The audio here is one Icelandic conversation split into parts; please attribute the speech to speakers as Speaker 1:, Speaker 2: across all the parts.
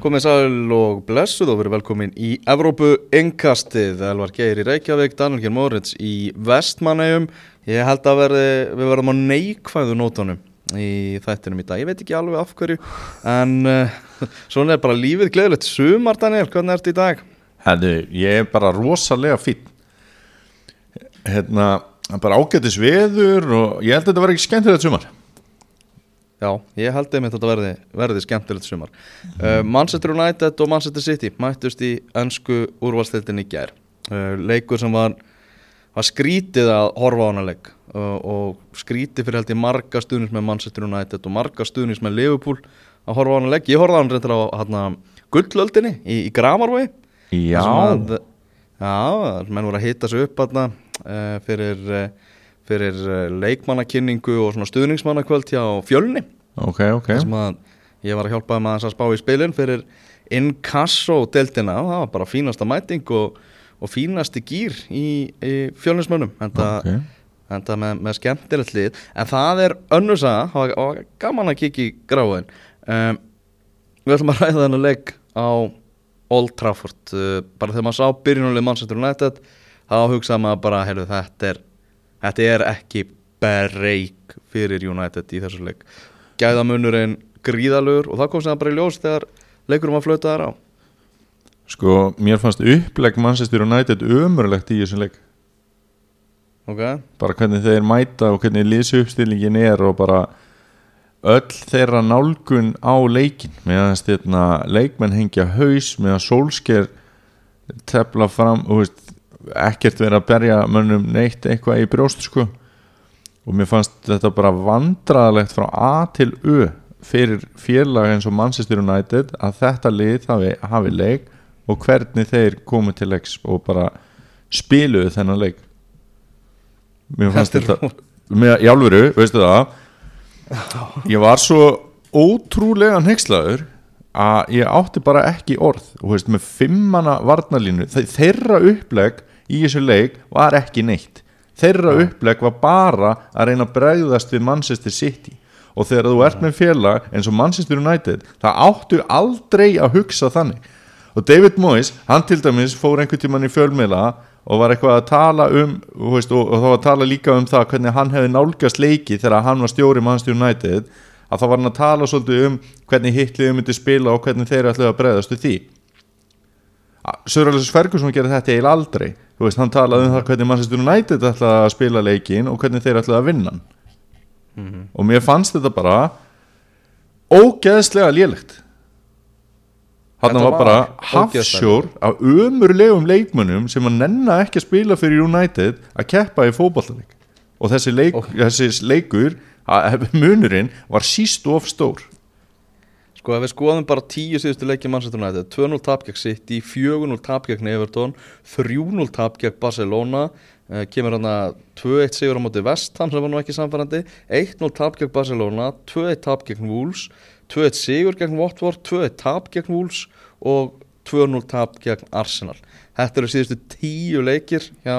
Speaker 1: Komið sæl og blessuð og verið velkomin í Evrópu Innkastið. Elvar Geir í Reykjavík, Daniel Geir Moritz í Vestmannegjum Ég held að verði, við verðum á neikvæðu nótunum í þættinum í dag. Ég veit ekki alveg af hverju En uh, svona er bara lífið gleðilegt Sumar Daniel, hvernig ertu í dag?
Speaker 2: Herðu, ég er bara rosalega fín Hérna, bara ágætis veður og ég held að þetta var ekki skemmtilegt sumar
Speaker 1: Já, ég held einmitt að þetta verði, verði skemmtilegt sumar. Uh, Manchester United og Manchester City mættust í ennsku úrvalstildin í gær. Uh, Leikur sem var, var skrítið að horfa á hana leik uh, og skrítið fyrir held ég marga stuðnis með Manchester United og marga stuðnis með Liverpool að horfa á hana leik. Ég horfa á hana reyndar á hana, gullöldinni í, í Gramarvegi
Speaker 2: Já,
Speaker 1: að, Já, menn voru að hitta sig upp hana, uh, fyrir, uh, fyrir uh, leikmannakynningu og svona stuðningsmannakvöld hjá fjölni.
Speaker 2: Ok, ok.
Speaker 1: Að ég var að hjálpa þeim að spá í spilin fyrir inkasso-deltina og það var bara fínasta mæting og, og fínasti gýr í, í fjölnismönnum. Enda,
Speaker 2: Ok.
Speaker 1: enda með, með skemmtilegt lið. En það er önnursaga og, og gaman að kikið í gráin. Um, við ætlum að ræða þennan leik á Old Trafford. Uh, bara þegar maður sá byrjunulegi Manchester United þá hugsaði maður bara heyrðu, þetta, er, þetta er ekki breyk fyrir United í þessu leik. Gæðamunurinn gríðalur og það kom sem bara í ljós þegar leikurum að flöta þar á.
Speaker 2: Sko, mér fannst upplegg Manchester United ömurlegt í þessum leik.
Speaker 1: Ok,
Speaker 2: bara hvernig þeir mæta og hvernig lýsi uppstillingin er og bara öll þeirra nálgun á leikin meðan styrna leikmenn hengja haus meðan sólsker tefla fram og veist, ekkert vera að berja mönnum neitt eitthvað í brjóst sko. Og mér fannst þetta bara vandraðalegt frá A til Ö fyrir félag eins og Manchester United að þetta lið hafi, hafi leik og hvernig þeir komu til leiks og bara spiluðu þennan leik. Mér fannst
Speaker 1: Þetta
Speaker 2: þetta með, í alvöru, veistu það? Ég var svo ótrúlega nexlaður að ég átti bara ekki orð. Og veist, með fimmana varnalínu þe- þeirra uppleg í þessu leik var ekki neitt. Þeirra uppleg var bara að reyna að bregðast við Manchester City. Og þegar þú ert með félag eins og Manchester United það áttu aldrei að hugsa þannig. Og David Moyes, hann til dæmis fór einhvern tímann í fjölmiðla og var eitthvað að tala um veist, og, og þá var að tala líka um það hvernig hann hefði nálgast leiki þegar hann var stjóri Manchester United að þá var hann að tala svolítið um hvernig hitliðu myndi spila og hvernig þeir ætlaðu að bregðast við því. Söralus Ferguson gerði þetta eiginlega aldrei þú veist, hann talaði um það hvernig Manchester United ætlaði að spila leikin og hvernig þeir ætlaði að vinna hann. Og mér fannst þetta bara ógeðslega lélegt. Hann var bara
Speaker 1: var ógeðslega
Speaker 2: hafsjór af ömurlegum leikmönnum sem að nenna ekki að spila fyrir United að keppa í fótballleik og þessi, leik,
Speaker 1: Ó.
Speaker 2: þessi leikur munurinn var síst of stór
Speaker 1: Sko ef við skoðum bara tíu síðustu leikið United 2-0 tap gegn City, 4-0 tap gegn Everton 3-0 tap gegn Barcelona uh, kemur hann að 2-1 sigur á móti Vestham sem var nú ekki samfærandi 1-0 tap gegn Barcelona 2-1 tap gegn Wolves 2-1 sigur gegn Watford 2-1 tap gegn Wolves og 2-0 tap gegn Arsenal. Þetta eru síðustu tíu leikir hjá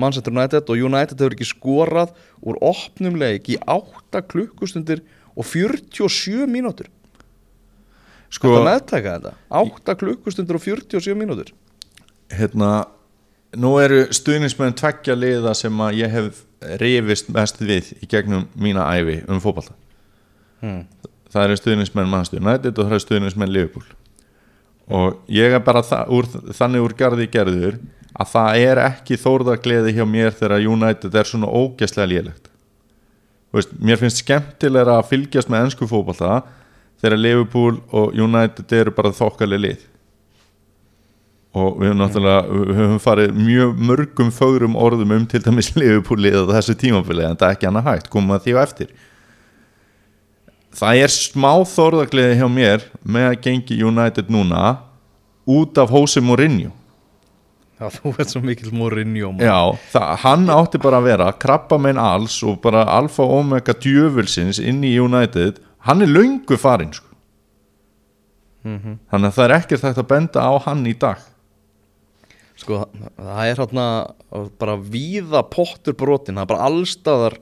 Speaker 1: United og United hefur ekki skorað úr opnum leik í 8 klukkustundir og 47 mínútur
Speaker 2: sko,
Speaker 1: Þetta meðtaka þetta? 8 klukkustundur og 47 mínútur.
Speaker 2: Hérna nú eru stuðnismenn tveggja liða sem að ég hef rifist mest við í gegnum mína ævi um fótballta
Speaker 1: hmm.
Speaker 2: það eru stuðnismenn Manchester United og það eru stuðnismenn Liverpool. Og ég er bara þa úr, þannig úr garði gerður að það er ekki þórðagleði hjá mér þegar United er svona ógæslega lélegt. Veist, mér finnst skemmtilega að fylgjast með ennsku fótballta þegar Liverpool og United eru bara þokkalega lið. Og við höfum náttúrulega við höfum farið mjög mörgum fögrum orðum um til dæmis Liverpool liða þessu tímafili en það er ekki annað hægt, komum að því á eftir. Það er smá þorðagliði hjá mér með að gengi United núna út af Jose Mourinho.
Speaker 1: Já, þú ert svo mikill Mourinho maður.
Speaker 2: Já, það, hann átti bara að vera krabba megin alls og bara alfa og omega djöfulsins inn í United hann er löngu farinn sko. þannig að það er ekkert hægt að benda á hann í dag
Speaker 1: Sko, það er hérna bara víða pottur brotin, það er bara allstaðar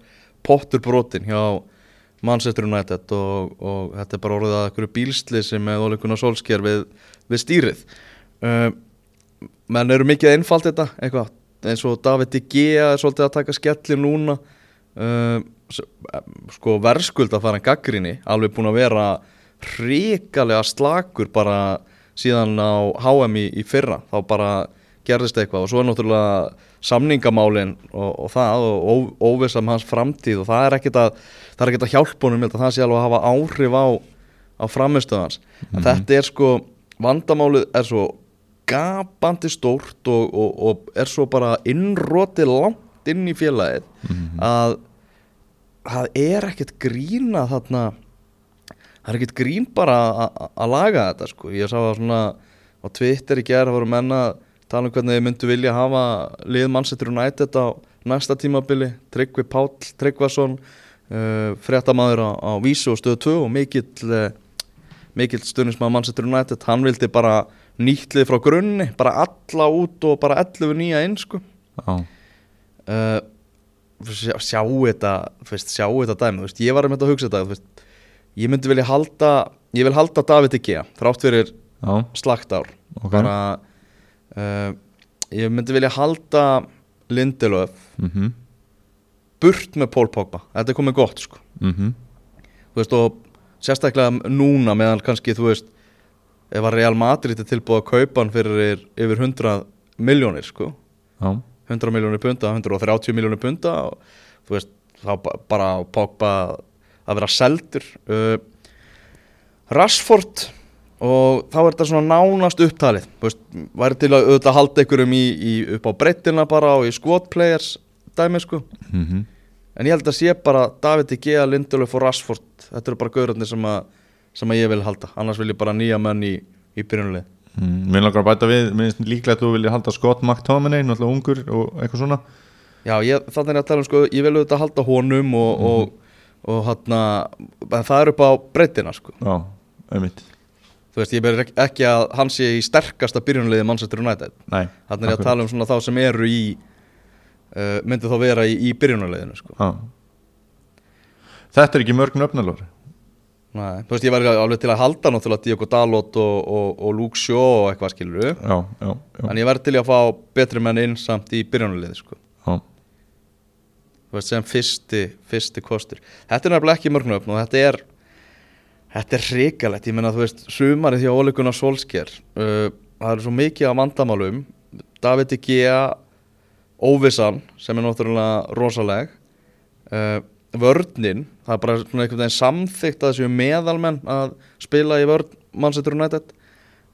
Speaker 1: pottur brotin hjá Manchester United og, og þetta er bara orðið að einhverju bílslisi með Ole Solskjær við, við stýrið. Uh, menn eru mikið einfalt þetta, eitthvað, eins og David De Gea er svolítið að taka skellir núna, s- sko verðskuld að fara en gaggrinni, alveg búin að vera hrikalega slakur bara síðan á HM í, í fyrra, þá bara gerðist eitthvað og svo er náttúrulega samningamálin og, og það og ó- óvissa um hans framtíð og það er ekkert að að hjálpa honum, það sé alveg að hafa áhrif á, á framistöðu hans. En þetta er sko, vandamálið er svo gapandi stórt og, og, og er svo bara innrotið langt inn í félagið að það er ekkert grína þarna það er ekkert grín bara að- að- að laga þetta sko, ég sá það svona á Twitter í gerð, voru menna að tala um hvernig þið myndu vilja hafa lið Manchester United á næsta tímabili Tryggvi Páll Tryggvason uh, fréttamaður á, á Vísu og stöðu 2 og mikill uh, mikill stundismað Manchester United hann vildi bara nýttlið frá grunni bara alla út og bara 11 nýja inn sko.
Speaker 2: Já,
Speaker 1: uh, sjá, sjá þetta fyrst, sjá þetta dæmi, veist, ég var um þetta að hugsa þetta veist, ég myndi vilja halda ég vil halda David Igea, þrátt fyrir slagt ár
Speaker 2: ok.
Speaker 1: Bara uh, ég myndi vilja halda Lindelöf
Speaker 2: mhm,
Speaker 1: burt með Paul Pogba, þetta er komið gott sko. Þú veist og sérstaklega núna meðan kannski þú veist ef að Real Madrid er tilbúið að kaupa hann fyrir yfir 100 miljónir sko
Speaker 2: já,
Speaker 1: 100 miljónir punta, 130 miljónir punta og þú veist, þá ba- bara Pogba að vera seldur. Uh, Rashford og þá er þetta svona nánast upptalið. Þú veist, væri til að auðvitað halda ykkurum í, í, upp á breyttina bara og í squad players dæmi sko.
Speaker 2: Mhm.
Speaker 1: En ég held að sé bara David De Gea, Lindelöf og Rashford. Þetta eru bara gaurarnir sem, að- sem að ég vil halda. Annars vil ég bara nýja menn í, í byrjunlið
Speaker 2: Mm, Mér langar að bæta við, minnst líklega að þú vilja halda Scott McTominay, náttúrulega ungur og eitthvað svona.
Speaker 1: Já, ég, þannig að tala um sko, ég vil auðvitað halda honum og, og, og hann en það er upp á breytina sko.
Speaker 2: Já, einmitt.
Speaker 1: Þú veist, ég ber ekki, að hann sé í sterkasta byrjunliði Manchester United.
Speaker 2: Nei,
Speaker 1: Þannig er ég að tala um svona þá sem eru í uh, myndi þá vera í, í byrjunliðinu sko.
Speaker 2: Já. Þetta er ekki mörg nöfnalóri
Speaker 1: Nei, Þú veist, ég var alveg til að halda náttúrulega Diogo Dalot og, og, og Luke Shaw og eitthvað skilur
Speaker 2: Já, já, já,
Speaker 1: En ég verði til að fá betri menn inn samt í byrjunliði sko.
Speaker 2: já.
Speaker 1: Þú veist, sem fyrsti, fyrsti kostur. Þetta er nefnilega ekki mörgnöfn og þetta er Þetta er hrikalegt, ég meina þú veist Sumarið því að Óleikuna Solskjær uh, Það eru svo mikið af vandamálum. David Igea Óvissan, sem er náttúrulega rosaleg uh, Vörnin Það er bara svona einhvern veginn samþykkt að þessu meðalmenn að spila í vörn Manchester United.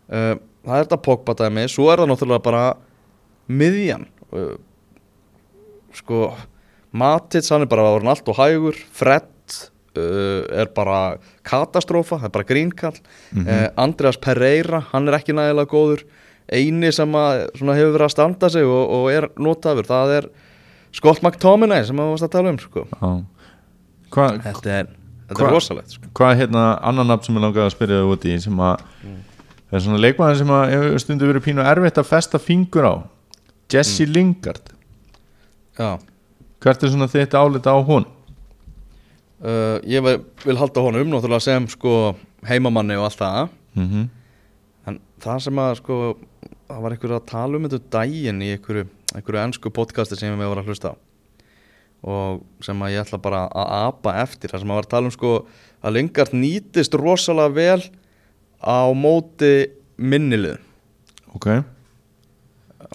Speaker 1: Uh, Það er þetta Pogba dæmi Svo er það náttúrulega bara miðjan. Uh, Sko Matits, hann er bara orðin allt og hægur Fred uh, er bara katastrófa, það er bara grínkall. Uh, Andreas Pereira hann er ekki nægilega góður. Eini sem að, svona, hefur verið að standa sig og, og er notaður, það er Scott McTominay sem að varst að tala um sko.
Speaker 2: já. Hvað
Speaker 1: þetta er, þetta
Speaker 2: Hva-
Speaker 1: er rosalegt sko.
Speaker 2: hva er hérna annan nafn sem ég langaði að spyrja þau út í sem að það er svona leikmaður sem að stundu verið pínu erfitt að festa fingur á. Jesse Lingard.
Speaker 1: Já.
Speaker 2: Hvert er svona þitt álita á hún
Speaker 1: uh, ég vil, vil halda honum náttúrulega sem sko heimamanni og allt það.
Speaker 2: Mm
Speaker 1: En það sem að sko það var einhver að tala um þetta daginn í einhverju, einhverju ennsku podcasti sem ég var að hlusta á og sem að ég ætla bara að apa eftir það sem að var að tala um sko að Lingard nýtist rosalega vel á móti minnilið
Speaker 2: ok,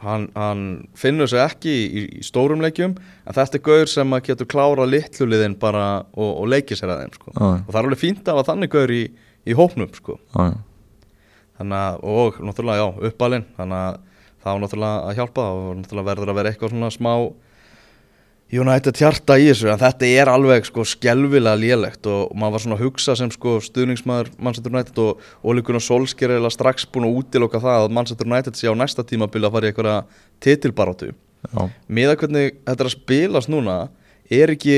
Speaker 1: hann, hann finnur sig ekki í, í stórum leikjum en þetta er gaur sem að getur klára litluliðin bara og, og leikið sér að þeim sko.
Speaker 2: Já.
Speaker 1: og það er alveg fínt að hafa þannig gaur í, í hópnum sko.
Speaker 2: já
Speaker 1: þannig að, og náttúrulega já, uppalinn þannig að það var náttúrulega að hjálpa og náttúrulega verður að vera eitthvað svona smá United hjarta í þessu en þetta er alveg sko skelvilega lélegt og maður var svona að hugsa sem sko stuðningsmaður Manchester United og Ole Gunnar Solskjær er strax búin að útiloka það að Manchester United sé á næsta tímabili að fara í einhverja titilbarátu
Speaker 2: Já,
Speaker 1: með að hvernig þetta er að spilast núna er ekki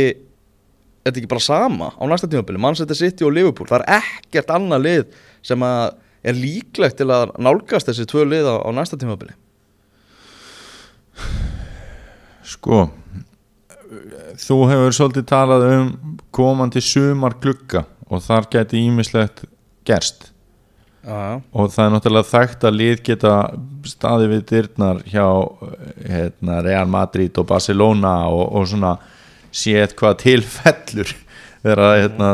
Speaker 1: er þetta ekki bara sama á næsta tímabili? Manchester City og Liverpool, það er ekkert annað lið sem er líklegt til að nálgast þessi tvö lið á, á næsta tímabili.
Speaker 2: Sko þú hefur svolítið talað um komandi sumar glugga og þar geti ímislegt gerst.
Speaker 1: Já,
Speaker 2: og það er náttúrulega þekkt að lið geta staði við dyrnar hjá hérna, Real Madrid og Barcelona og, og svona séð hvað tilfellur þegar hérna,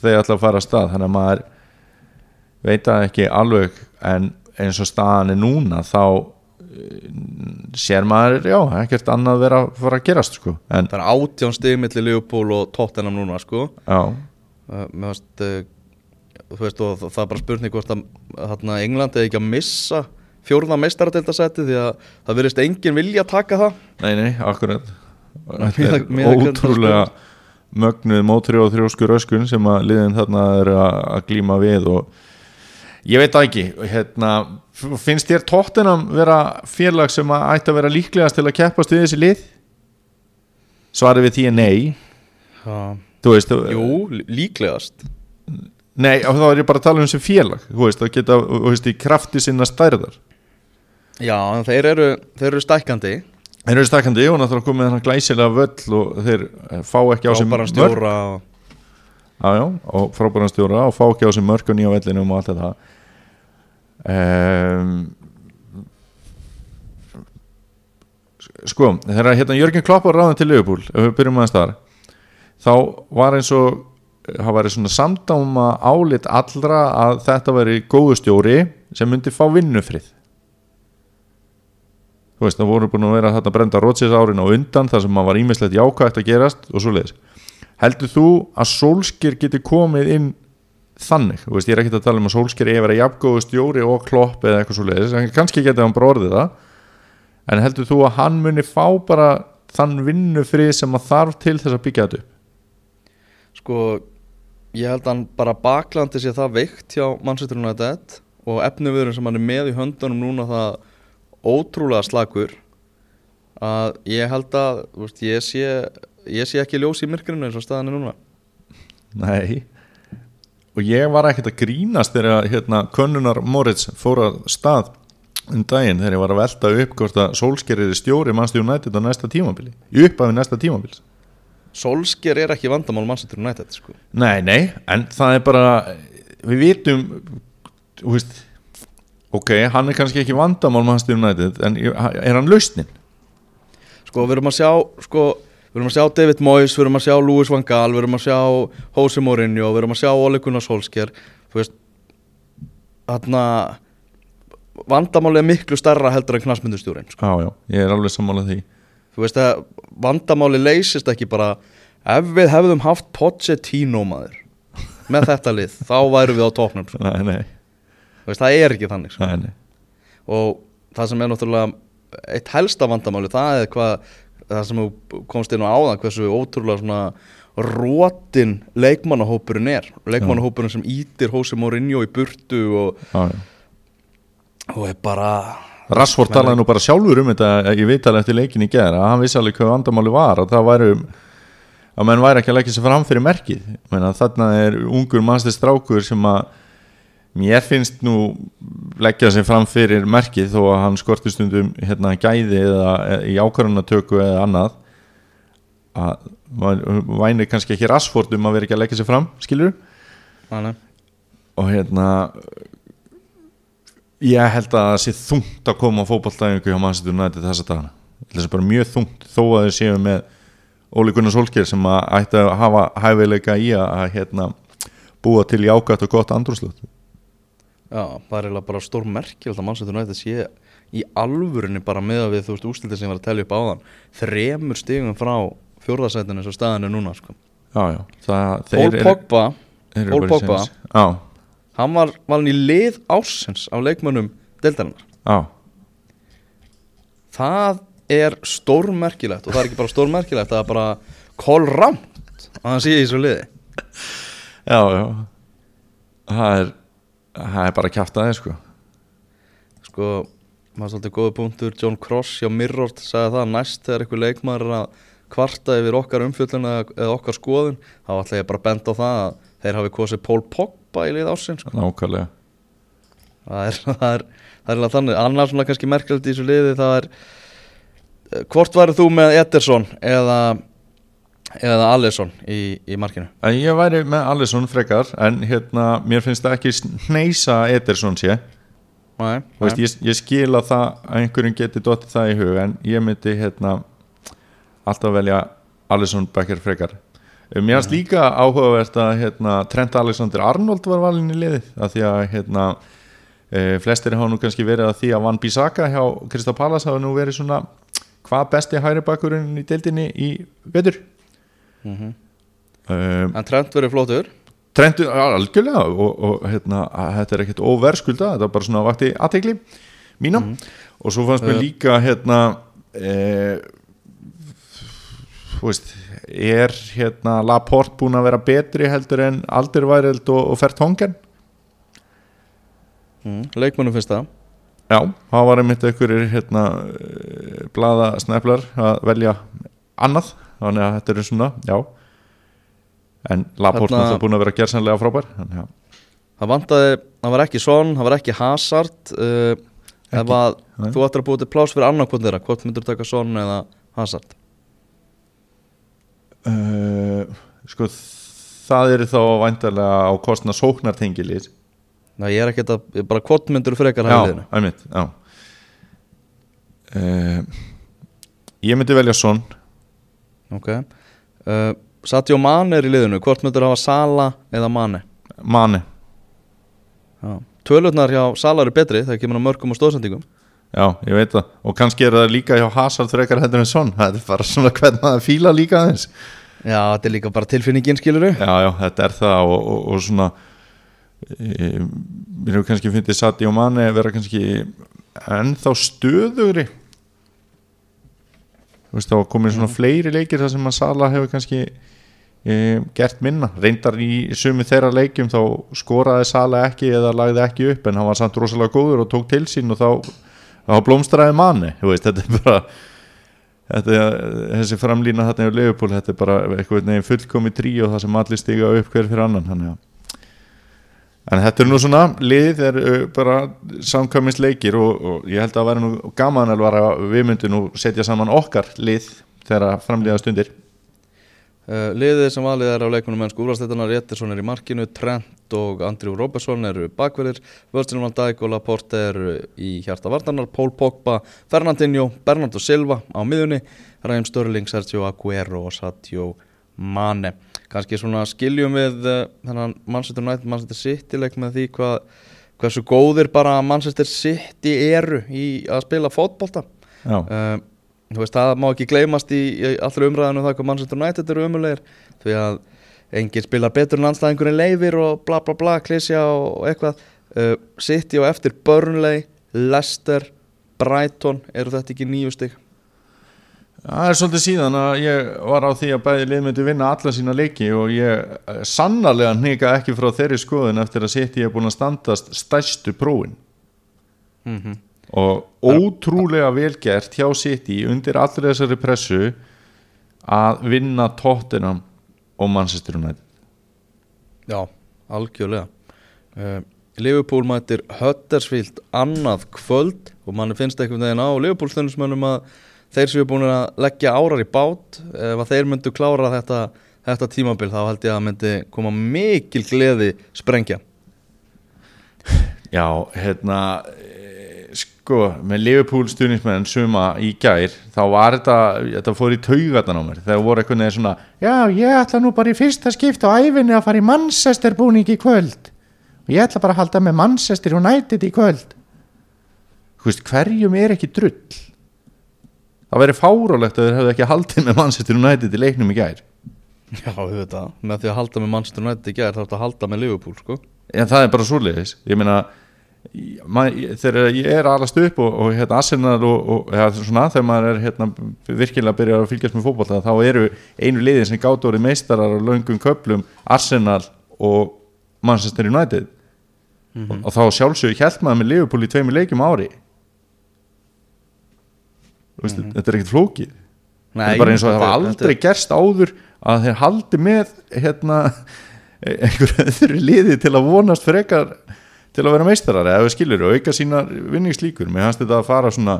Speaker 2: þeir ætla að fara að stað. Þannig að maður veit að ekki alveg en eins og staðan er núna þá sér maður, já, ekkert annað vera að fara að gerast sko. en
Speaker 1: það er átján stig milli Liverpool og Tottenham núna sko.
Speaker 2: Já,
Speaker 1: Uh, varst uh, veist og það er bara spurning hvort að þarna, England eða ekki að missa fjórða meistaradeildasæti því að það verðist enginn vilja að taka það.
Speaker 2: Nei, nei, akkurat. Þetta er ótrúlega mögnuð mótri og þrjóskur öskun sem að liðin þarna er að glíma við og ég veit það ekki hérna, finnst þér tóttinam vera félag sem að ætti að vera líklegast til að keppast við þessi lið? Svarið við því er nei. Veist,
Speaker 1: Jú, lí- líklegast.
Speaker 2: Nei, þá er ég bara að tala um sem félag. Þú veist, að geta, þú veist, í krafti sinna stærðar.
Speaker 1: Já, en þeir eru, þeir eru stækkandi.
Speaker 2: Þeir eru stakkandi og náttúrulega komið þennan glæsilega völl og þeir eh, fá ekki á sig
Speaker 1: Frábæran
Speaker 2: mörk.
Speaker 1: stjóra og,
Speaker 2: Já, já, og frábæran stjóra og fá ekki á sig mörk og nýja vellinum og allt þetta um, Sko, þegar hérna Jörgen Klopp var ráðin til Liverpool ef við byrjum aðeins þar þá var eins og það væri svona samdáma álit allra að þetta væri góðu stjóri sem myndi fá vinnufrið. Þú veist, það voru búin að vera þetta brenda Rodgers árin á undan þar sem maður var ímislegt jákvægt að gerast og svo leiðis heldur þú að Solskjær geti komið inn þannig, þú veist, ég er ekki að tala um að Solskjær eigi að jafngóðu stjóri og klopp eða eitthvað svo leiðis, en kannski geti hann bara orðið það. En heldur þú að hann muni fá bara þann vinnufrið sem að þarf til þess að byggja þetta upp?
Speaker 1: Sko ég held að hann bara baklandi sé það veikt hjá Manchester United og efniviðurinn sem hann er með í höndunum núna það ótrúlega slagur að ég held að veist, ég, sé, ég sé ekki ljós í myrkrinu eins og staðan er núna.
Speaker 2: Nei og ég var ekkert að grínast þegar hérna, könnunar Moritz fór að stað um daginn þegar ég var að velta upp hvort að Solskjær er stjóri mannstu United á næsta tímabili uppafið næsta tímabili
Speaker 1: Solskjær er ekki vandamál Manchester United sko.
Speaker 2: Nei, nei, en það er bara við vitum veist, ok, hann er kannski ekki vandamál mannstu United en er hann lausnin?
Speaker 1: sko við erum að sjá sko, við erum að sjá David Moyes, við erum að sjá Louis van Gaal, við erum að sjá Jose Mourinho, við erum að sjá Ole Gunnar Solskjær þú veist þarna vandamáli er miklu starra heldur en knasmyndustjúrin sko.
Speaker 2: Já, já, ég er alveg sammálað því
Speaker 1: þú veist að vandamáli leysist ekki bara ef við hefðum haft Pochettino maður með þetta lið, þá værum við á topnum sko.
Speaker 2: Nei, nei,
Speaker 1: Þú veist, það er ekki þannig sko.
Speaker 2: nei, nei.
Speaker 1: og það sem er náttúrulega eitt helsta vandamáli, það er hvað það sem þú komst inn á áðan hversu ótrúlega svona rótin leikmannahópurinn er. Leikmannahópurinn sem ítir Jose Mourinho í burtu og,
Speaker 2: já
Speaker 1: og er bara
Speaker 2: Rassford talaði nú bara sjálfur um þetta ég veit alveg eftir leikin í gera að hann vissi alveg hvað vandamáli var að það væri að menn væri ekki að leggja sér fram fyrir merkið. Menna, þarna er ungur mannstæð strákur sem að mér finnst nú leggja sér fram fyrir merkið þó að hann skorti stundum hérna gæði eða í ákvarðanatöku eða annað að maður væni kannski ekki Rassford um að vera ekki að leggja sér fram skilur
Speaker 1: Þannig.
Speaker 2: og hérna ég held að það sé þungt að koma á fótballtæðingu hjá Manchester United þessa dagana. Það er bara mjög þungt þó að þau séu með Óli Gunnar Solskjær sem að ætti að hafa hæfileika í að, að hérna, búa til jákvæmt og gott andrúslögt
Speaker 1: Já, það er eiginlega bara stór merki að Manchester United sé í alvörunni bara með að við þú veist ústildir sem var að telja upp áðan þremur stigum frá og staðan er núna sko.
Speaker 2: já, já, eru-
Speaker 1: Pogba,
Speaker 2: í
Speaker 1: Pogba. hann var valin í lið ársins af leikmönnum deildarinnar
Speaker 2: já,
Speaker 1: það er stórmerkilegt og það er ekki bara stórmerkilegt það er bara kolramt að hann sé í þessu liði
Speaker 2: Já, já Það er, það er bara kjátt aðeins sko.
Speaker 1: Sko, maður svolítið góða punktur. John Cross hjá Mirror sagði það næst þegar einhver leikmaður er að kvarta yfir okkar umfjöldun eða, okkar skoðun. Þá ætla ég bara að benda á það að þeir hafi kosið Pól Pogba í lið ásinn sko.
Speaker 2: Nákvæmlega.
Speaker 1: Það er það er, það er þannig. Annars svona kannski merkilegt í þessu liði það er eh, hvort væri þú með Ederson eða eða Alisson í, í markinu?
Speaker 2: En Ég væri með Alisson frekar En hérna, mér finnst það ekki sneisa Ederson sé.
Speaker 1: Nei,
Speaker 2: Þú veist, ég, ég skil að það að einhverjum geti dottið það í hug en ég myndi hérna alltaf velja Alisson Becker frekar. Mér finnst líka áhugavert að hérna, Trent Alexander Arnold var valin í liðið af því að hérna, e, flestir hafa nú kannski verið að því að Van Bissaka hjá Krista Pallas hafa nú verið svona hvað besti hæri bakkurinn í deildinni í vetur um,
Speaker 1: en Trent verið flótur
Speaker 2: Trentu, já, algjörlega og, og hérna, þetta er ekkert óverskulda þetta er bara svona vakti aðtegli mína og svo fannst mér
Speaker 1: Uh.
Speaker 2: líka hérna e, þú veist er hérna Laporte búin að vera betri heldur en Alderweireld og, og Fertongen
Speaker 1: mm. leikmannum finnst það.
Speaker 2: Já, það var einmitt einhverjir hérna e, blaða sneflar að velja annað þannig að þetta er svona, já. En Laporte
Speaker 1: Þarna-
Speaker 2: er búin að vera gersanlega frábær þannig að
Speaker 1: það vantaði, það var ekki Son, það var ekki Hazard uh,
Speaker 2: Ekki, nei.
Speaker 1: þú ættir að búið til pláss fyrir annarkvönd þeirra hvort myndur taka Son eða Hazard?
Speaker 2: Uh, sko það eru þá væntalega á kostna sóknartengilir
Speaker 1: Nei, ég er ekki að, ég bara hvort myndur frekar
Speaker 2: já,
Speaker 1: hægðinu
Speaker 2: einmitt, já. Uh, ég myndi velja Son
Speaker 1: Ok. Uh, Sadio Mane er í liðinu, hvort myndur hafa Sala eða Mane?
Speaker 2: Mane.
Speaker 1: Tölurnar hjá Sala eru betri þegar kemur á mörgum og stóðsendingum
Speaker 2: já, ég veit það. Og kannski er það líka hjá Hazard frekar heldur en Son. Það er bara svona hvernig maður fíla líka aðeins.
Speaker 1: Já, þetta er líka bara tilfinningin skiluru
Speaker 2: já, já, þetta er það og, og, og svona e, mér hefur kannski fyndið Sadio Mane vera kannski ennþá stöðugri veist þá komið svona fleiri leikir þar sem að Sala hefur kannski e, gert minna. Reyndar í sumi þeirra leikjum þá skoraði Sala ekki eða lagði ekki upp en hann var samt rosalega góður og tók til sín og þá, þá blómstraði manni þú veist, þetta er bara þetta er, þessi framlína þarna í Leopold þetta er bara eitthvað neginn fullkomi trí og það sem allir stiga upp hver fyrir annan þannig að En þetta er nú svona, lið er uh, bara samkvæmist leikir og, og ég held að það væri nú gaman alvar að við myndum nú setja saman okkar lið þegar framlýða stundir.
Speaker 1: uh, Liðið sem valið er á leikmunum mennsku úrvarsleitanar Jetterson er í markinu, Trent og Andrew Robertson eru bakverðir Virgil van Dijk og Laporte eru í hjarta vartanar, Paul Pogba Fernandinho, Bernardo Silva á miðunni Raheem Störling, Sergio Aguero og Sadio Mane kannski svona skiljum við uh, þennan Manchester United, Manchester City leik með því hvað, hversu góðir bara Manchester City eru í að spila fótbolta. Uh, þú veist, það má ekki gleymast í, í allra umræðinu það hvað Manchester United eru umulegir því að enginn spilar betur en anstæðingur en leifir og bla bla bla, klísja og eitthvað. Uh, City og eftir Burnley, Leicester Brighton, eru þetta ekki nýju stig?
Speaker 2: Það er svolítið síðan að ég var á því að bæði lið myndi vinna alla sína leiki og ég eh, sannarlega hnika ekki frá þeirri skoðun eftir að City er búin að standast stærstu prófin.
Speaker 1: Mm -hmm.
Speaker 2: og ótrúlega velgert hjá City undir allri þessari pressu að vinna Tottenham og Manchester United
Speaker 1: Já, algjörlega uh, Liverpool mætir Huddersfield annað kvöld og manni finnst einhvern veginn á Liverpool stundismönnum að þeir séu búin að leggja árar í bát. Ef að þeir myndu klára þetta, þetta tímabil þá held ég að myndi koma mikil gleði sprengja.
Speaker 2: Já, hérna eh, sko, með Liverpool stuðnismenn suma í gær, þá var þetta þetta fór í taugatan á mér. Þegar voru eitthvað neður svona, já, ég ætla nú bara í fyrsta skipt á æfinni að fara í Manchester búning í kvöld. Og ég ætla bara að halda með Manchester United í kvöld. Þú veist, hverjum er ekki drull það væri fárálegt að þeir hefðu ekki haldið með Manchester United í leiknum í gær.
Speaker 1: Já, auðvitað, með því að halda með Manchester United í gær þá ertu að halda með Liverpool sko.
Speaker 2: En það er bara svoleiðis. Ég meina þegar ég er alast upp og, og hérna Arsenal og, og ja, svona, þegar maður er hérna, virkilega að byrja að fylgjast með fótbolta þá eru einu liðin sem gátt orðið meistarar á löngum köplum Arsenal og Manchester United. Og, og þá sjálfsögur hjælt maður með Liverpool í tveimur leikjum á ári Þú veist, þetta er ekkert flókið. Þetta er bara eins og það hafa aldrei gerst áður að þeir haldi með hérna einhverju öðru liði til að vonast frekar til að vera meistarar eða við skilur og auka sína vinningslíkur. Mér hans þetta að fara svona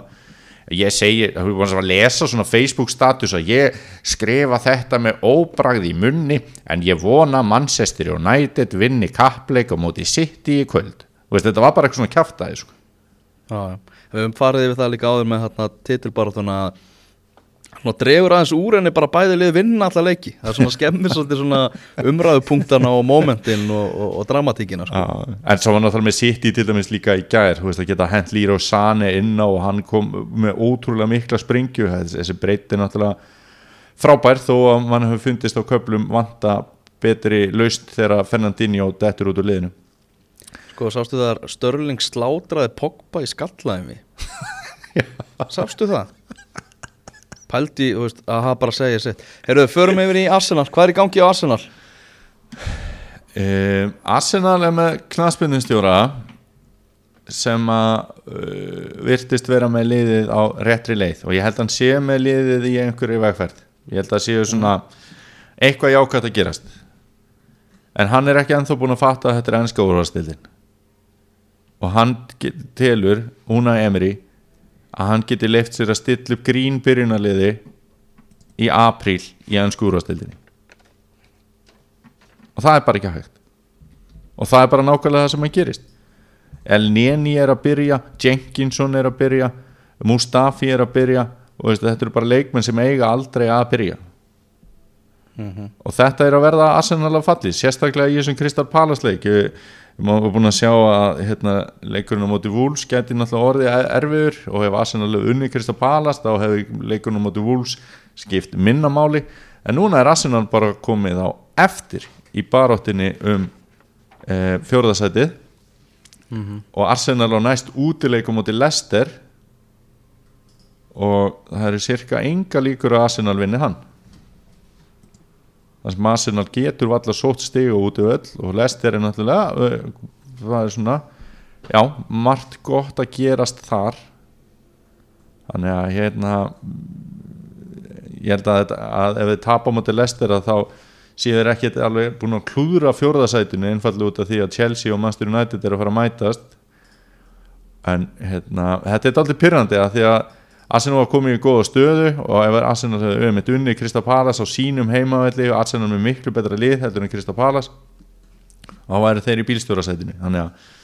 Speaker 2: ég segi, það er búin að lesa svona Facebook status að ég skrifa þetta með óbragð í munni en ég vona Manchester United vinni kappleik á móti City í kvöld. Veist, þetta var bara eitthvað svona kjaftaði sko.
Speaker 1: Við höfum farið yfir það líka áður með hérna, titilbaráttuna Svona dregur aðeins úr henni bara bæði lið vinna alla leiki. Það er svona skemmir svolítið svona umræðupunktana og momentin og, og, og dramatíkina sko.
Speaker 2: Já, en svo var náttúrulega með City til dæmis líka í gær, þú veist að geta hent Lýra og Sane inn á og hann kom með ótrúlega mikla springju, þessi breyti náttúrulega frábær þó að mann hefur fundist á köplum vanta betri laust þegar Fernandinho dettur út úr liðinu
Speaker 1: Sko, sástu þar Störling slátraði Pogba í skallaðinni Sástu það? Pældi, þú veist, að hafa bara að segja sitt. Heyrðu, förum yfir í Arsenal, hvað er í gangi á Arsenal?
Speaker 2: um, Arsenal er með knaspunnistjóra sem að uh, virtist vera með liðið á réttri leið og ég held að hann sé með liðið í einhverju vegferð. Ég held að séu svona eitthvað jákvæmt að gerast. En hann er ekki ennþá búin að fatta að þetta er ennska úrvastildin og hann get- telur, Una Emery að hann geti leift sér að stilla upp grín byrjunarliði í apríl í ennsku úrvastildinni og það er bara ekki hægt. Og það er bara nákvæmlega það sem að gerist. El Neni er að byrja Jenkinson er að byrja Mustafi er að byrja og veist, þetta eru bara leikmenn sem eiga aldrei að byrja. Og þetta er að verða Arsenal að falli, sérstaklega í þessum Kristal Palace ég má búin að sjá að hérna, leikurinn á móti Wolves geti náttúrulega orðið erfiður og hefur unni Kristal Palace þá hefur leikurinn á móti Wolves skipt minna máli. En núna er Arsenal bara komið á eftir í baráttinni um e, fjórðasætið og Arsenal á næst útileikum móti Leicester. Og það eru cirka enga líkur að Arsenal vinni hann það sem Arsenal getur valla sótt stiga út í öll og Leicester er náttúrulega ö, það er svona já, margt gott að gerast þar. Þannig að hérna ég held að, að ef þið tapa á móti Leicester að þá séu þeir ekkert alveg búin að klúðra fjórðasætinu einfallega út af því að Chelsea og Manchester United eru að fara að mætast. En hérna, þetta er aldrei pyrrandi að því að Arsenal var komið í góða stöðu og ef Arsenal hefði með unni Krista Palas á sínum heimavelli og Arsenal með miklu betra lið heldur en Krista Palas þá væri þeir í bílstjórasætinu. Þannig að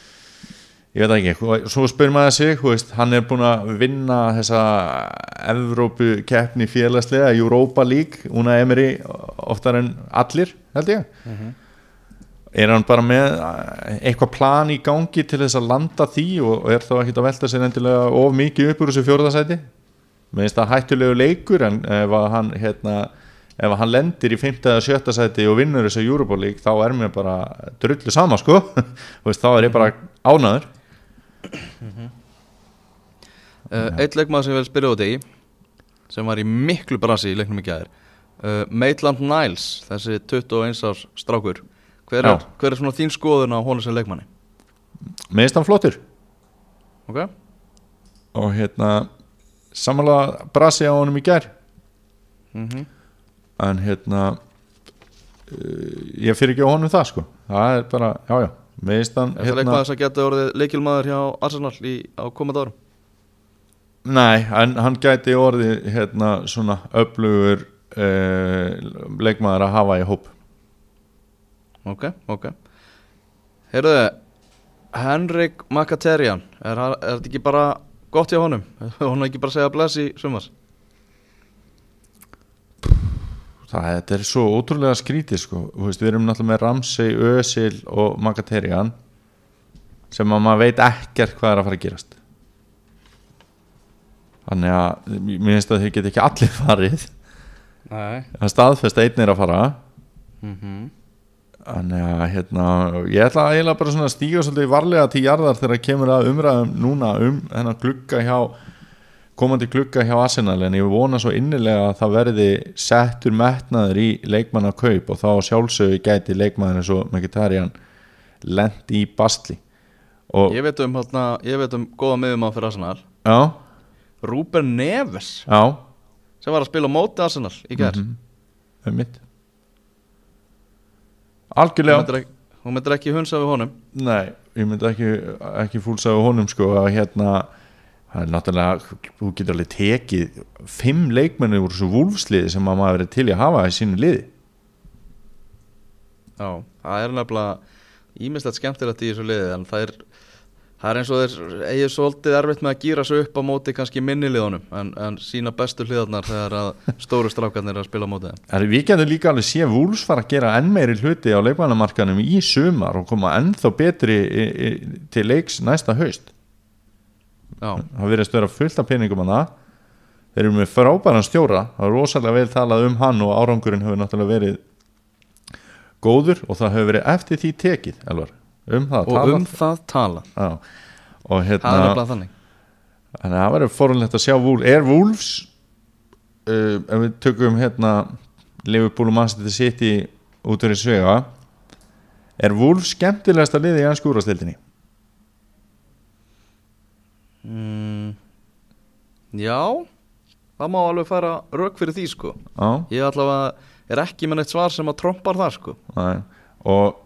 Speaker 2: ég veit ekki, og svo spyr maður sig veist, hann er búin að vinna þessa Evrópu keppni félagslega, Europa League Una Emery oftar en allir held ég. Er hann bara með eitthvað plan í gangi til þess að landa því og er þá ekkert að velta sér endilega of mikið upp úr þessu fjórðasæti með þess að hættulegu leikur en ef hann hérna, ef hann lendir í 5. eða 7. sæti og vinnur þessu League þá er mér bara drullu sama sko þá er ég bara ánæður
Speaker 1: Uh, eitt leikmaður sem ég vil spyrja út í sem var í miklu brasi í leiknum í gæðir uh, Maitland Niles þessi 21 árs strákur hver er, hver er svona þín skoðun á honum sem leikmanni?
Speaker 2: meðist hann flottur
Speaker 1: Ok?
Speaker 2: og hérna samanlega brasi á honum í gær.
Speaker 1: Mm
Speaker 2: en hérna uh, ég fyrir ekki á honum það sko. Það er bara, já já. Meðist hann
Speaker 1: Er það leikmaður sem getur orðið leikilmaður hjá Arsenal í, á komandi árum?
Speaker 2: Nei, en hann gæti orðið hérna svona öflugur uh, leikmaður að hafa í hóp.
Speaker 1: Ok, ok. Heyrðu, Henrik Mkhitaryan er, er þetta ekki bara gott hjá honum? Hún er ekki bara að segja bless í sumars?
Speaker 2: Það þetta er svo ótrúlega skrítið sko. Þú veist, Við erum náttúrulega með Ramsey, Özil og Makaterian sem að maður veit ekkert hvað er að fara að gerast. Þannig að mér finnst að þeir geta ekki allir farið.
Speaker 1: Nei.
Speaker 2: Það staðfest að einn er að fara.
Speaker 1: Mm
Speaker 2: Þannig að hérna, ég ætla að eiginlega bara svona stíga svolítið varlega til jarðar þegar kemur að umræðum núna um hennar glugga hjá komandi glugga hjá Arsenal en ég vona svo innilega að það verði settur metnaður í leikmannakaup og þá sjálfsögur gæti leikmann eins og Mkhitaryan lent í bastli og
Speaker 1: Ég veit um, hérna, ég veit um góða miðum á fyrir Arsenal.
Speaker 2: Já,
Speaker 1: Rúben Neves.
Speaker 2: Já,
Speaker 1: sem var að spila á móti Arsenal í gær. Mm
Speaker 2: mitt algjörlega.
Speaker 1: Hún myndir ekki hunsa við honum.
Speaker 2: Nei, ég myndi ekki, ekki fúlsa á honum sko að hérna það er náttúrulega, þú getur alveg tekið fimm leikmenni úr þessu vúlfsliði sem að maður verið til að hafa í sínu liði.
Speaker 1: Já, það er nefnilega ímislegt skemmtilegt í þessu liði en það er, það er eins og þeir eigið svolítið erfitt með að gýra sig upp á móti kannski minni liðunum en, en sína bestu hliðarnar þegar að stóru strákarnir er að spila á móti
Speaker 2: er við getum líka alveg sé vúlfs fara að gera enn meiri hluti á leikmannamarkanum í sumar og koma ennþá betri í, í, til leiks næsta haust.
Speaker 1: Já,
Speaker 2: það verðist vera fullt af peningum að það þeir eru með frábæran stjóra. Það er rosalega vel talað um hann og árangurinn hefur náttúrulega verið góður og það hefur verið eftir því tekið Elvar, um það
Speaker 1: og
Speaker 2: talað.
Speaker 1: um það tala.
Speaker 2: Já, og
Speaker 1: Það er
Speaker 2: hérna
Speaker 1: nefnilega þannig.
Speaker 2: Þannig að það verður forunlegt að sjá Wolf er Wolves uh, ef við tökum hérna Liverpool og Manchester City út fyrir svega er Wolves skemmtilegasta liði í hans skúrastildinni
Speaker 1: mm, Já, það má alveg fara rauk fyrir því sko.
Speaker 2: Já,
Speaker 1: Ég allavega er ekki með neitt svar sem að trompar það sko.
Speaker 2: Nei. og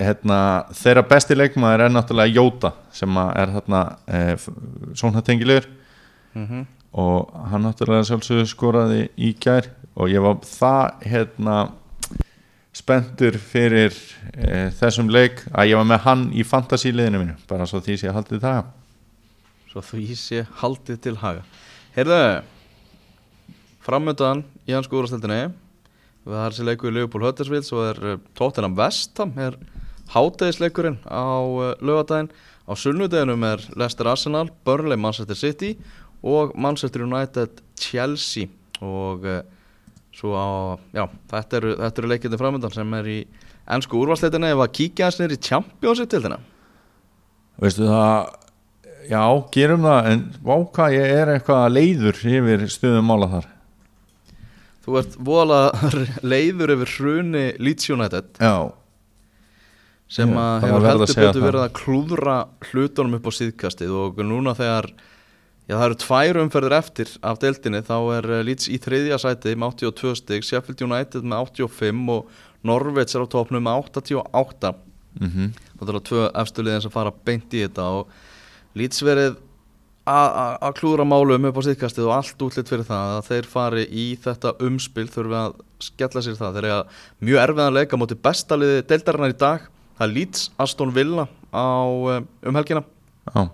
Speaker 2: hérna, þeirra besti leikmaður er náttúrulega Jóta sem er þarna e, sónatengilegur
Speaker 1: mm
Speaker 2: og hann náttúrulega sjálfsögur skoraði í gær. Og ég var það hérna spenntur fyrir e, þessum leik að ég var með hann í fantasíliðinu mínu. Bara svo því sé haldið það
Speaker 1: Svo því sé haldið til haga. Heyrðu Framöndan í hans skúrastildinni Við það er sér leikur í Leopold Huddersfield Svo er uh, Tottenham Vestham Er hátæðisleikurinn á uh, lögadaginn Á sunnudeginum er Leicester Arsenal Burnley Manchester City Og Manchester United Chelsea. Og uh, svo á Já, þetta eru, þetta eru leikindi framöndan Sem er í ennsku úrvarsleitinni Ef að kíkja hans niður í Championship til þennan
Speaker 2: veistu það já, gerum það en váka ég er eitthvað leiður yfir stöðum mála þar.
Speaker 1: Þú ert voðalega leiður yfir hruni Leeds United.
Speaker 2: Já,
Speaker 1: sem
Speaker 2: Já,
Speaker 1: að hefur heldur betur verið að klúðra hlutunum upp á síðkastið og núna þegar já, það eru tvær umferðir eftir af deildinni þá er eh, Leeds í þriðja sæti með 82 stig, Sheffield United með 85 og Norveits er á topnum með 88
Speaker 2: mhm.
Speaker 1: Það er tvö efstu liðin sem fara beint í þetta og Leeds verið að klúðra málum upp á síðkastið og allt útlitt fyrir það að þeir fari í þetta umspil þurfi að skella sér það. Þeir eru mjög erfiðan leika móti besta liði deildarinnar í dag það er Leeds Aston Villa á eh, um helgina.
Speaker 2: Já,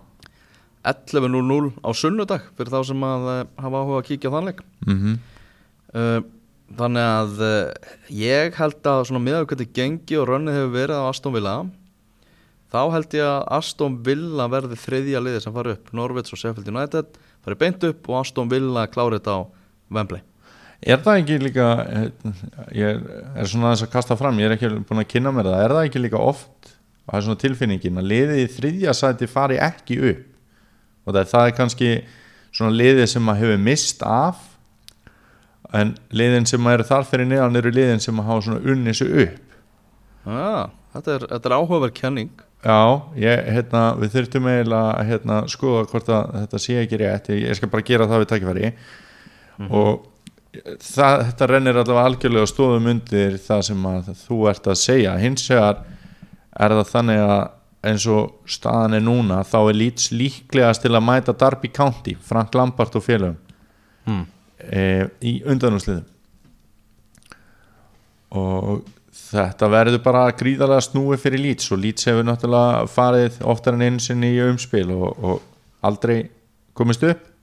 Speaker 1: 11.00 á sunnudag fyrir þá sem að eh, hafa áhuga að kíkja á þann leik.
Speaker 2: Mhm.
Speaker 1: Uh, þannig að uh, ég held að svona miðað við hvernig gengi og rönnið hefur verið á Aston Villa þá held ég að Aston Villa verði þriðja liði sem fari upp. Norvits og Sheffield United fari beint upp og Aston Villa klári þetta á Wembley
Speaker 2: Er það ekki líka eh, ég er svona þess að kasta fram ég er ekki búin að kynna mér það, er það ekki líka oft og það er svona tilfinningin að liðið í þriðja sæti fari ekki upp? Og það það er kannski svona liðið sem að hefur mist af en liðin sem eru þar fyrir neðan eru liðin sem að hafa svona unnið sig upp.
Speaker 1: Ah, þetta, er, þetta er áhugaverð kenning.
Speaker 2: Já, ég, hérna, við þurftum eiginlega að hérna, skoða hvort að þetta sé ekki rétt ég, ég skal bara gera það við tækifæri og það, þetta rennir allavega algjörlega stóðum undir það sem að þú ert að segja. Hins vegar er það þannig að eins og staðan er núna þá er Leeds líklegast til að mæta Darby County, Frank Lampard og félögum
Speaker 1: hmm.
Speaker 2: e, í undanúsliðum og þetta verður bara gríðarlega snúi fyrir Leeds og Leeds hefur náttúrulega farið oftar en einu sinni í umspil og, og aldrei komist upp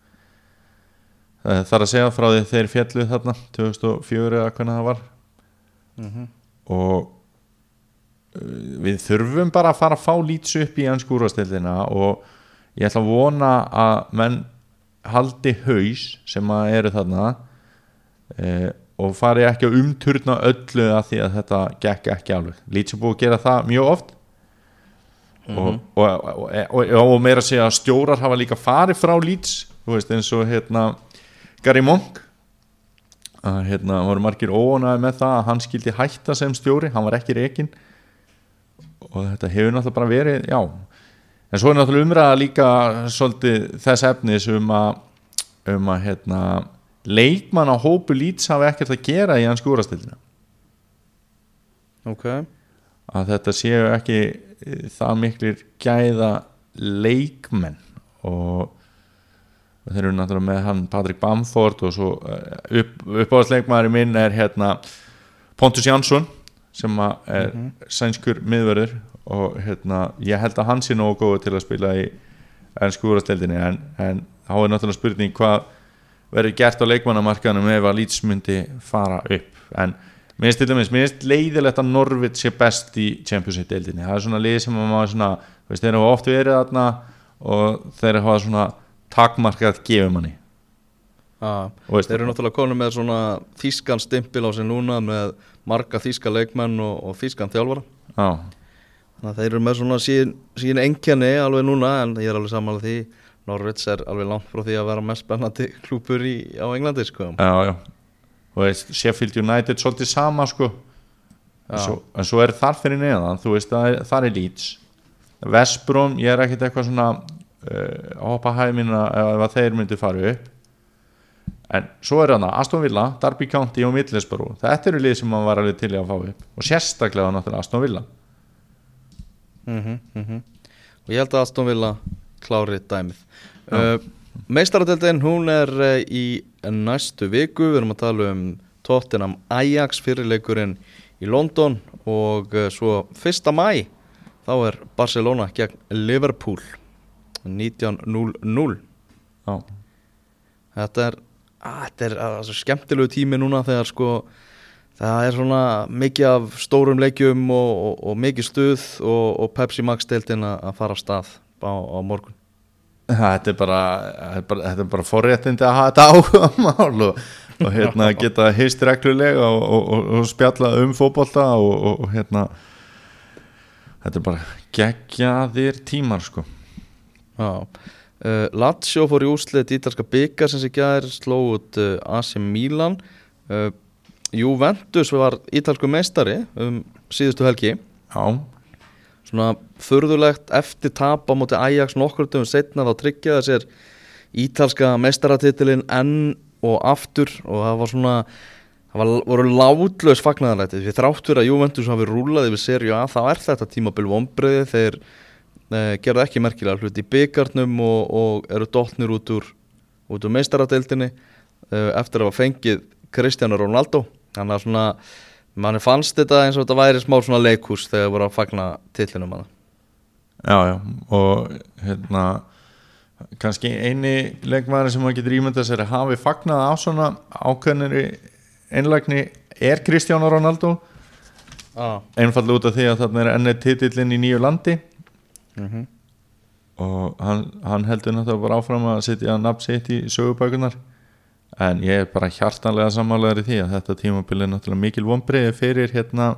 Speaker 2: það þarf að segja frá því þeir fjallu þarna 2004 eða hvernig það var.
Speaker 1: Mhm.
Speaker 2: og uh, við þurfum bara að fara að fá Leeds upp í anskúrastildina og ég ætla að vona að menn haldi haus sem að eru þarna eh, og fari ekki að umturna öllu að því að þetta gekk ekki alveg. Er búið að gera það mjög oft. Og, og, og, og, og meira að segja að stjórar hafa líka farið frá Leeds þú veist eins og hérna Gary Monk. Að hérna voru margir óanaði með það að hann skildi hætta sem stjóri, hann var ekki rekin og þetta hefur náttúrulega bara verið, já. En svo er náttúrulega umræða líka svolítið þess efnis um að um að hérna leikmann á hópu Leeds hafi ekkert að gera í hans skúrastildina
Speaker 1: ok.
Speaker 2: Að þetta séu ekki eh, það miklir gæða leikmenn. Og þeir eru náttúrulega með hann Patrik Bamford og svo eh, upp, uppáðsleikmaður minn er hérna Pontus Jansson sem er sænskur miðverður og hérna ég held að hann sé nógu góð til að spila í ennsku úrastildinni en, en þá er náttúrulega spurning hvað verður gert á leikmannamarkaðanum ef að Leeds myndi fara upp. En mér finnst til dæmis, mér finnst leiðilegt að Norvit sé best í Championship deildinni það er svona lið sem að maður svona veist, þeir hafa oft verið þarna og þeir hafa svona takmarkað gefið manni
Speaker 1: þeir eru náttúrulega konum með svona þýskan stimpil á sig núna með marga þýska leikmenn og, og þýskan þjálfara.
Speaker 2: Já,
Speaker 1: þannig að þeir eru með svona sín, sín enkenni alveg núna en ég er alveg samanlega því. Norvits er alveg langt frá því að vera mest spennandi klúpur í, á Englandi sko.
Speaker 2: já, já. Og veist, Sheffield United svolítið sama sko. En svo, en svo er þar fyrir neðan þú veist, það er, það er Leeds. Vestbrom, ég er ekkert eitthvað svona uh, að hoppa hæmina ef að þeir myndi fara upp. En svo er þarna Aston Villa, Derby County og Middlesbrough. Þetta eru lið sem maður var alveg til að fá upp. Og sérstaklega náttúrulega Aston Villa.
Speaker 1: Mm og ég held að Aston Villa klári dæmið. Uh, meistaradeldin hún er uh, í næstu viku. Við erum að tala um Tottenham Ajax fyrirleikurinn í London. Og svo 1. mæ þá er Barcelona gegn Liverpool 19.00
Speaker 2: já,
Speaker 1: þetta er, þetta er svo skemmtilegu tími núna þegar sko það er svona mikið af stórum leikjum og, og, og mikið stuð og, og Pepsi Max deildin að fara af stað á, á morgun.
Speaker 2: Þetta er bara, bara, bara forréttindi að hafa þetta áhuga mál og, og hérna geta hist reglulega og, og, og, og spjalla um fótbolta og, hérna þetta er bara geggjaðir tímar sko
Speaker 1: uh, Lazio fór í úslit ítalska byggar sem sig gæðir sló út uh, AC Milan. Uh, Juventus var ítalsku meistari um síðustu helgi.
Speaker 2: Já,
Speaker 1: svona furðulegt eftir tap á móti Ajax nokkur dögum setna þá tryggjaði sér ítalska meistaratitilinn enn og aftur og það var svona það var, voru látlaus fagnaðarlæti. Því þrátt fyrir að Juventus hafi rúlað yfir serju A þá er þetta tímabil vombriði þeir gerðu ekki merkilega hluti í byggarnum og, og eru dottnir út úr úr meistaradeildinni eh, eftir að hafa fengið Cristiano Ronaldo. Þannig að svona manni fannst þetta eins og þetta væri smá svona leikhús þegar voru að fagna tillinum að
Speaker 2: já, já og hérna kannski eini leikmaður sem maður getur ímyndað sér að hafi fagnað á svona ákveðnir einlægni er Cristiano Ronaldo.
Speaker 1: Ah.
Speaker 2: einfallega út af því að þarna er ennið titillin í nýju landi
Speaker 1: mm
Speaker 2: og hann, hann heldur náttúrulega bara áfram að setja nafn sitt í sögubækunar en ég er bara hjartanlega sammálaður í því að þetta tímabili er náttúrulega mikil vonbreiði fyrir hérna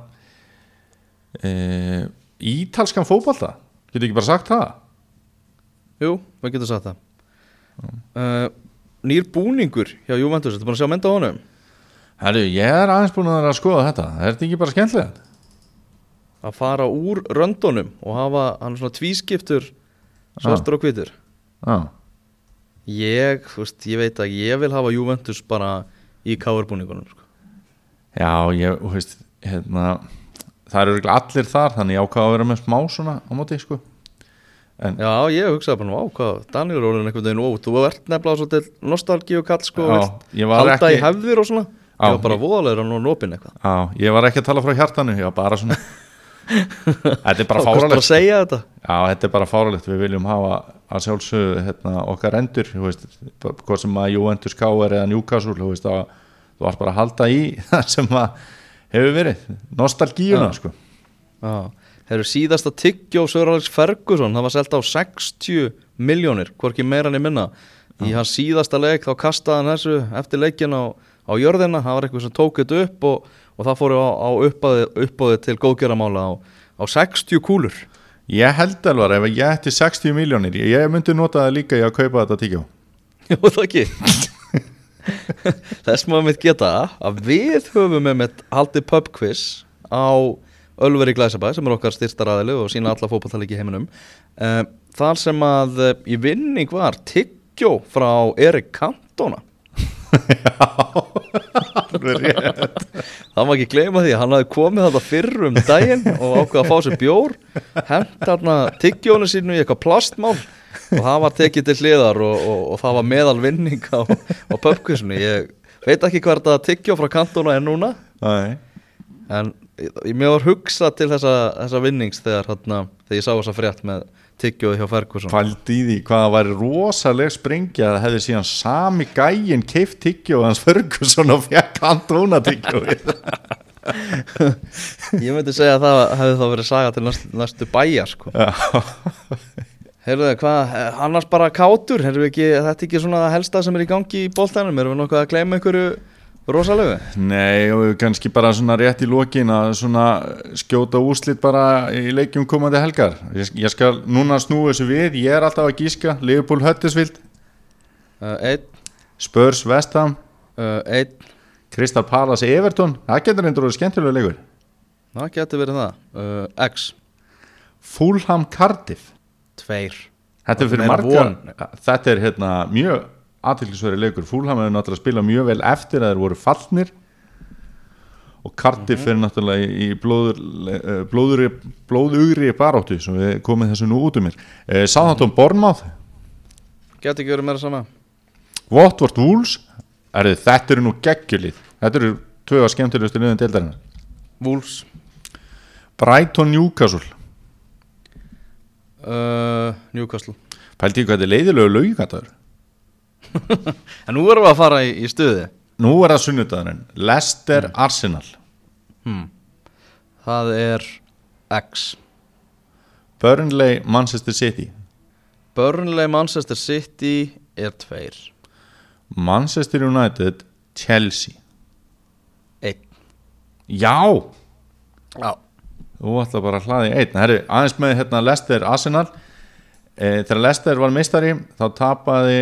Speaker 2: e, ítalskan fótbolta. Getur ekki bara sagt það?
Speaker 1: Jú, við getum sagt það. Uh, Nýr búningur hjá Juventus, þetta er bara að sjá mynda á honum?
Speaker 2: Herru, ég er aðeins búin að vera að skoða þetta. Er þetta ekki bara skemmtilegt?
Speaker 1: Að fara úr röndunum og hafa hann svona tvískiptur svartur og hvítur.
Speaker 2: Já,
Speaker 1: Ég, þú veist, ég veit að ég vil hafa Juventus bara í káarbúningunum sko.
Speaker 2: já ég, þú veist, hérna það eru allir þar, þannig ég ákvað að vera með smá svona á móti, sko. En,
Speaker 1: Já, ég hugsaði bara, vá, hvað, Daniel orðin einhvern veginn ó, þú ert nefnilega svo til nostalgíu kall sko, halda
Speaker 2: ekki-
Speaker 1: í hefðir og svona.
Speaker 2: Já,
Speaker 1: Ég var bara
Speaker 2: ég-
Speaker 1: voðalegur nú nopin eitthvað.
Speaker 2: Já, ég var ekki að tala frá hjartanu, ég var bara svona Þetta er bara fáralegt
Speaker 1: að segja þetta.
Speaker 2: Já, þetta er bara fáralegt, við viljum hafa að sjálfsögðu hérna, okkar endur veist, hvort sem að Juventus K.R. eða Newcastle, þú veist að þú varst bara að halda í það sem að hefur verið, nostalgíuna sko.
Speaker 1: Þeir eru síðasta tyggjó Sör Alex Ferguson, það var selt á 60 miljónir, hvorki meira en ég minna. Í hans síðasta leik þá kastaði hann þessu eftir leikin á á jörðina, það var eitthvað sem tók þetta upp og, og það fóru á, á uppáði, til góðgjaramála á, á 60 kúlur.
Speaker 2: Ég held alvar ef ég ætti 60 miljónir Ég myndi nota það líka í að kaupa þetta tíkjó.
Speaker 1: Jú, það ekki. Þess maður mitt geta að við höfum með mitt haldið pub quiz á Ölveri Glæsabæ sem er okkar styrsta ræðileg og sína alla fótballtæleiki í heiminum. Uh, þar sem að uh, í vinning var tyggjó frá Erik Cantona það má ekki gleyma því að hann hafi komið þetta fyrr um daginn og ákveða að fá sér bjór hent þarna tyggjónu sínu í eitthvað plastmál og það var tekið til hliðar og, og, og það var meðal vinning á, á pubquizinu. Ég veit ekki hvað þetta tyggjó frá Cantona er núna
Speaker 2: Nei.
Speaker 1: en ég, mér var hugsað til þessa, þessa vinnings þegar, þarna, þegar ég sá þessa frétt með tyggjóði hjá Ferguson.
Speaker 2: Fældi í því hvað það væri rosaleg sprengja að það hefði síðan sami gægin keift tyggjó hans Ferguson og fekk hann tóna tyggjó.
Speaker 1: Ég myndi segja að það hefði þá verið saga til næstu, næstu bæjar sko. heyrðu þið hvað annars bara kátur, heyrðu ekki þetta er ekki svona það helsta sem er í gangi í bóltænum erum við nokkuð að gleyma einhverju rosalegu?
Speaker 2: Nei og kannski bara svona rétt í lokin að svona skjóta úrslit bara í leikjum komandi helgar. Ég, ég skal núna snúa þessu við. Ég er alltaf að gíska, Liverpool Huddersfield.
Speaker 1: Uh, einn.
Speaker 2: Spurs Vestham,
Speaker 1: uh, einn.
Speaker 2: Crystal Palace Everton. Það getur reyndur að vera skemmtilega leikur.
Speaker 1: Það getur verið það. Uh, X,
Speaker 2: Fulham Cardiff.
Speaker 1: Tveir.
Speaker 2: Þetta er fyrir
Speaker 1: Meira
Speaker 2: marga
Speaker 1: von.
Speaker 2: Þetta er hérna mjög aðtillisveri leikur. Fulham hefur náttúrulega spilað mjög vel eftir að þeir voru fallnir. Og Cardiff
Speaker 1: Mhm.
Speaker 2: er náttúrulega í blóður, eh, blóðugri, blóðugri baráttu sem við komum þessu nú út um mér eh, Sáðantón Bornmáð
Speaker 1: getur ekki verið meira sama.
Speaker 2: Votvort Wolves. Er, þetta eru nú geggjulið. Þetta eru tvö að skemmtilegustu liðin deildarinnar.
Speaker 1: Wolves.
Speaker 2: Brighton Newcastle.
Speaker 1: Uh, Newcastle.
Speaker 2: Pælti ég hvað þetta er leiðilegu laugataður
Speaker 1: en nú erum við að fara í, í stuði
Speaker 2: nú er það sunnudagurinn. Leicester Arsenal.
Speaker 1: Það er X.
Speaker 2: Burnley Manchester City.
Speaker 1: Burnley Manchester City er tveir.
Speaker 2: Manchester United Chelsea.
Speaker 1: Einn.
Speaker 2: Já,
Speaker 1: já.
Speaker 2: Þú ætla bara að hlaði einn. Herri, aðeins með hérna Leicester Arsenal. E, þegar Leicester var meistari þá tapaði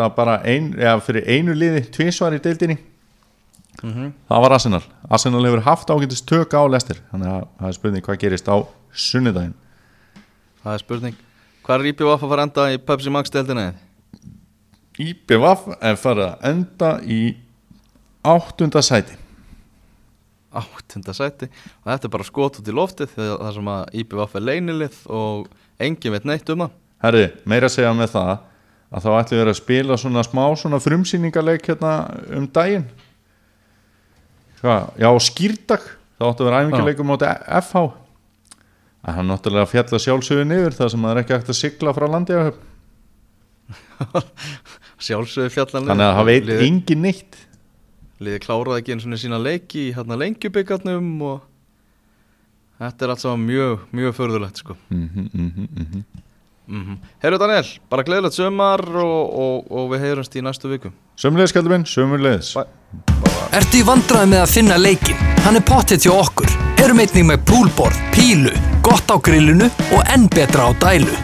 Speaker 2: það bara ein, eða fyrir einu liði tvísvar í deildinni. Það var Arsenal. Arsenal hefur haft ágæntist tök á Leicester. Þannig að það er spurning hvað gerist á sunnudaginn.
Speaker 1: Það er spurning. Hvað er IPVF að fara enda í Pepsi Max deildinni?
Speaker 2: IPVF er farið að enda í áttunda sæti.
Speaker 1: Áttunda sæti. Og þetta er bara skot út í loftið þegar það sem að IPVF er leynilið og engin veit neitt um það.
Speaker 2: Herri, meira segja með það að þá ætlum við að spila svona smá svona frumsýningarleik hérna um daginn. Hva? Já, skýrdag þá áttu að vera æfingarleikum átti FH að hann náttúrulega fjalla sjálfsögur niður það sem það er ekki hægt að sigla frá landi á höfn.
Speaker 1: Sjálfsögðu fjallan
Speaker 2: þannig að það veit engin neitt.
Speaker 1: liði kláraði ekki einu svona sína leiki í hérna lengjubikarnum og þetta er allt saman mjög, mjög förðulegt sko.
Speaker 2: Mm -hmm, mm -hmm, mm -hmm.
Speaker 1: mm Herru Daniel, bara gleðilegt sömar og, og, og við heyrumst í næstu viku
Speaker 2: Sömmulegis, kallar minn, sömmulegis
Speaker 1: Bye.
Speaker 3: Ertu í vandræði með að finna leikin? Hann er pottet hjá okkur. Erum einnig með poolboard, pílu, gott á grillinu og enn betra á dælu.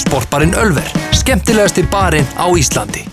Speaker 3: Sportbarinn Ölver, skemmtilegasti barinn á Íslandi.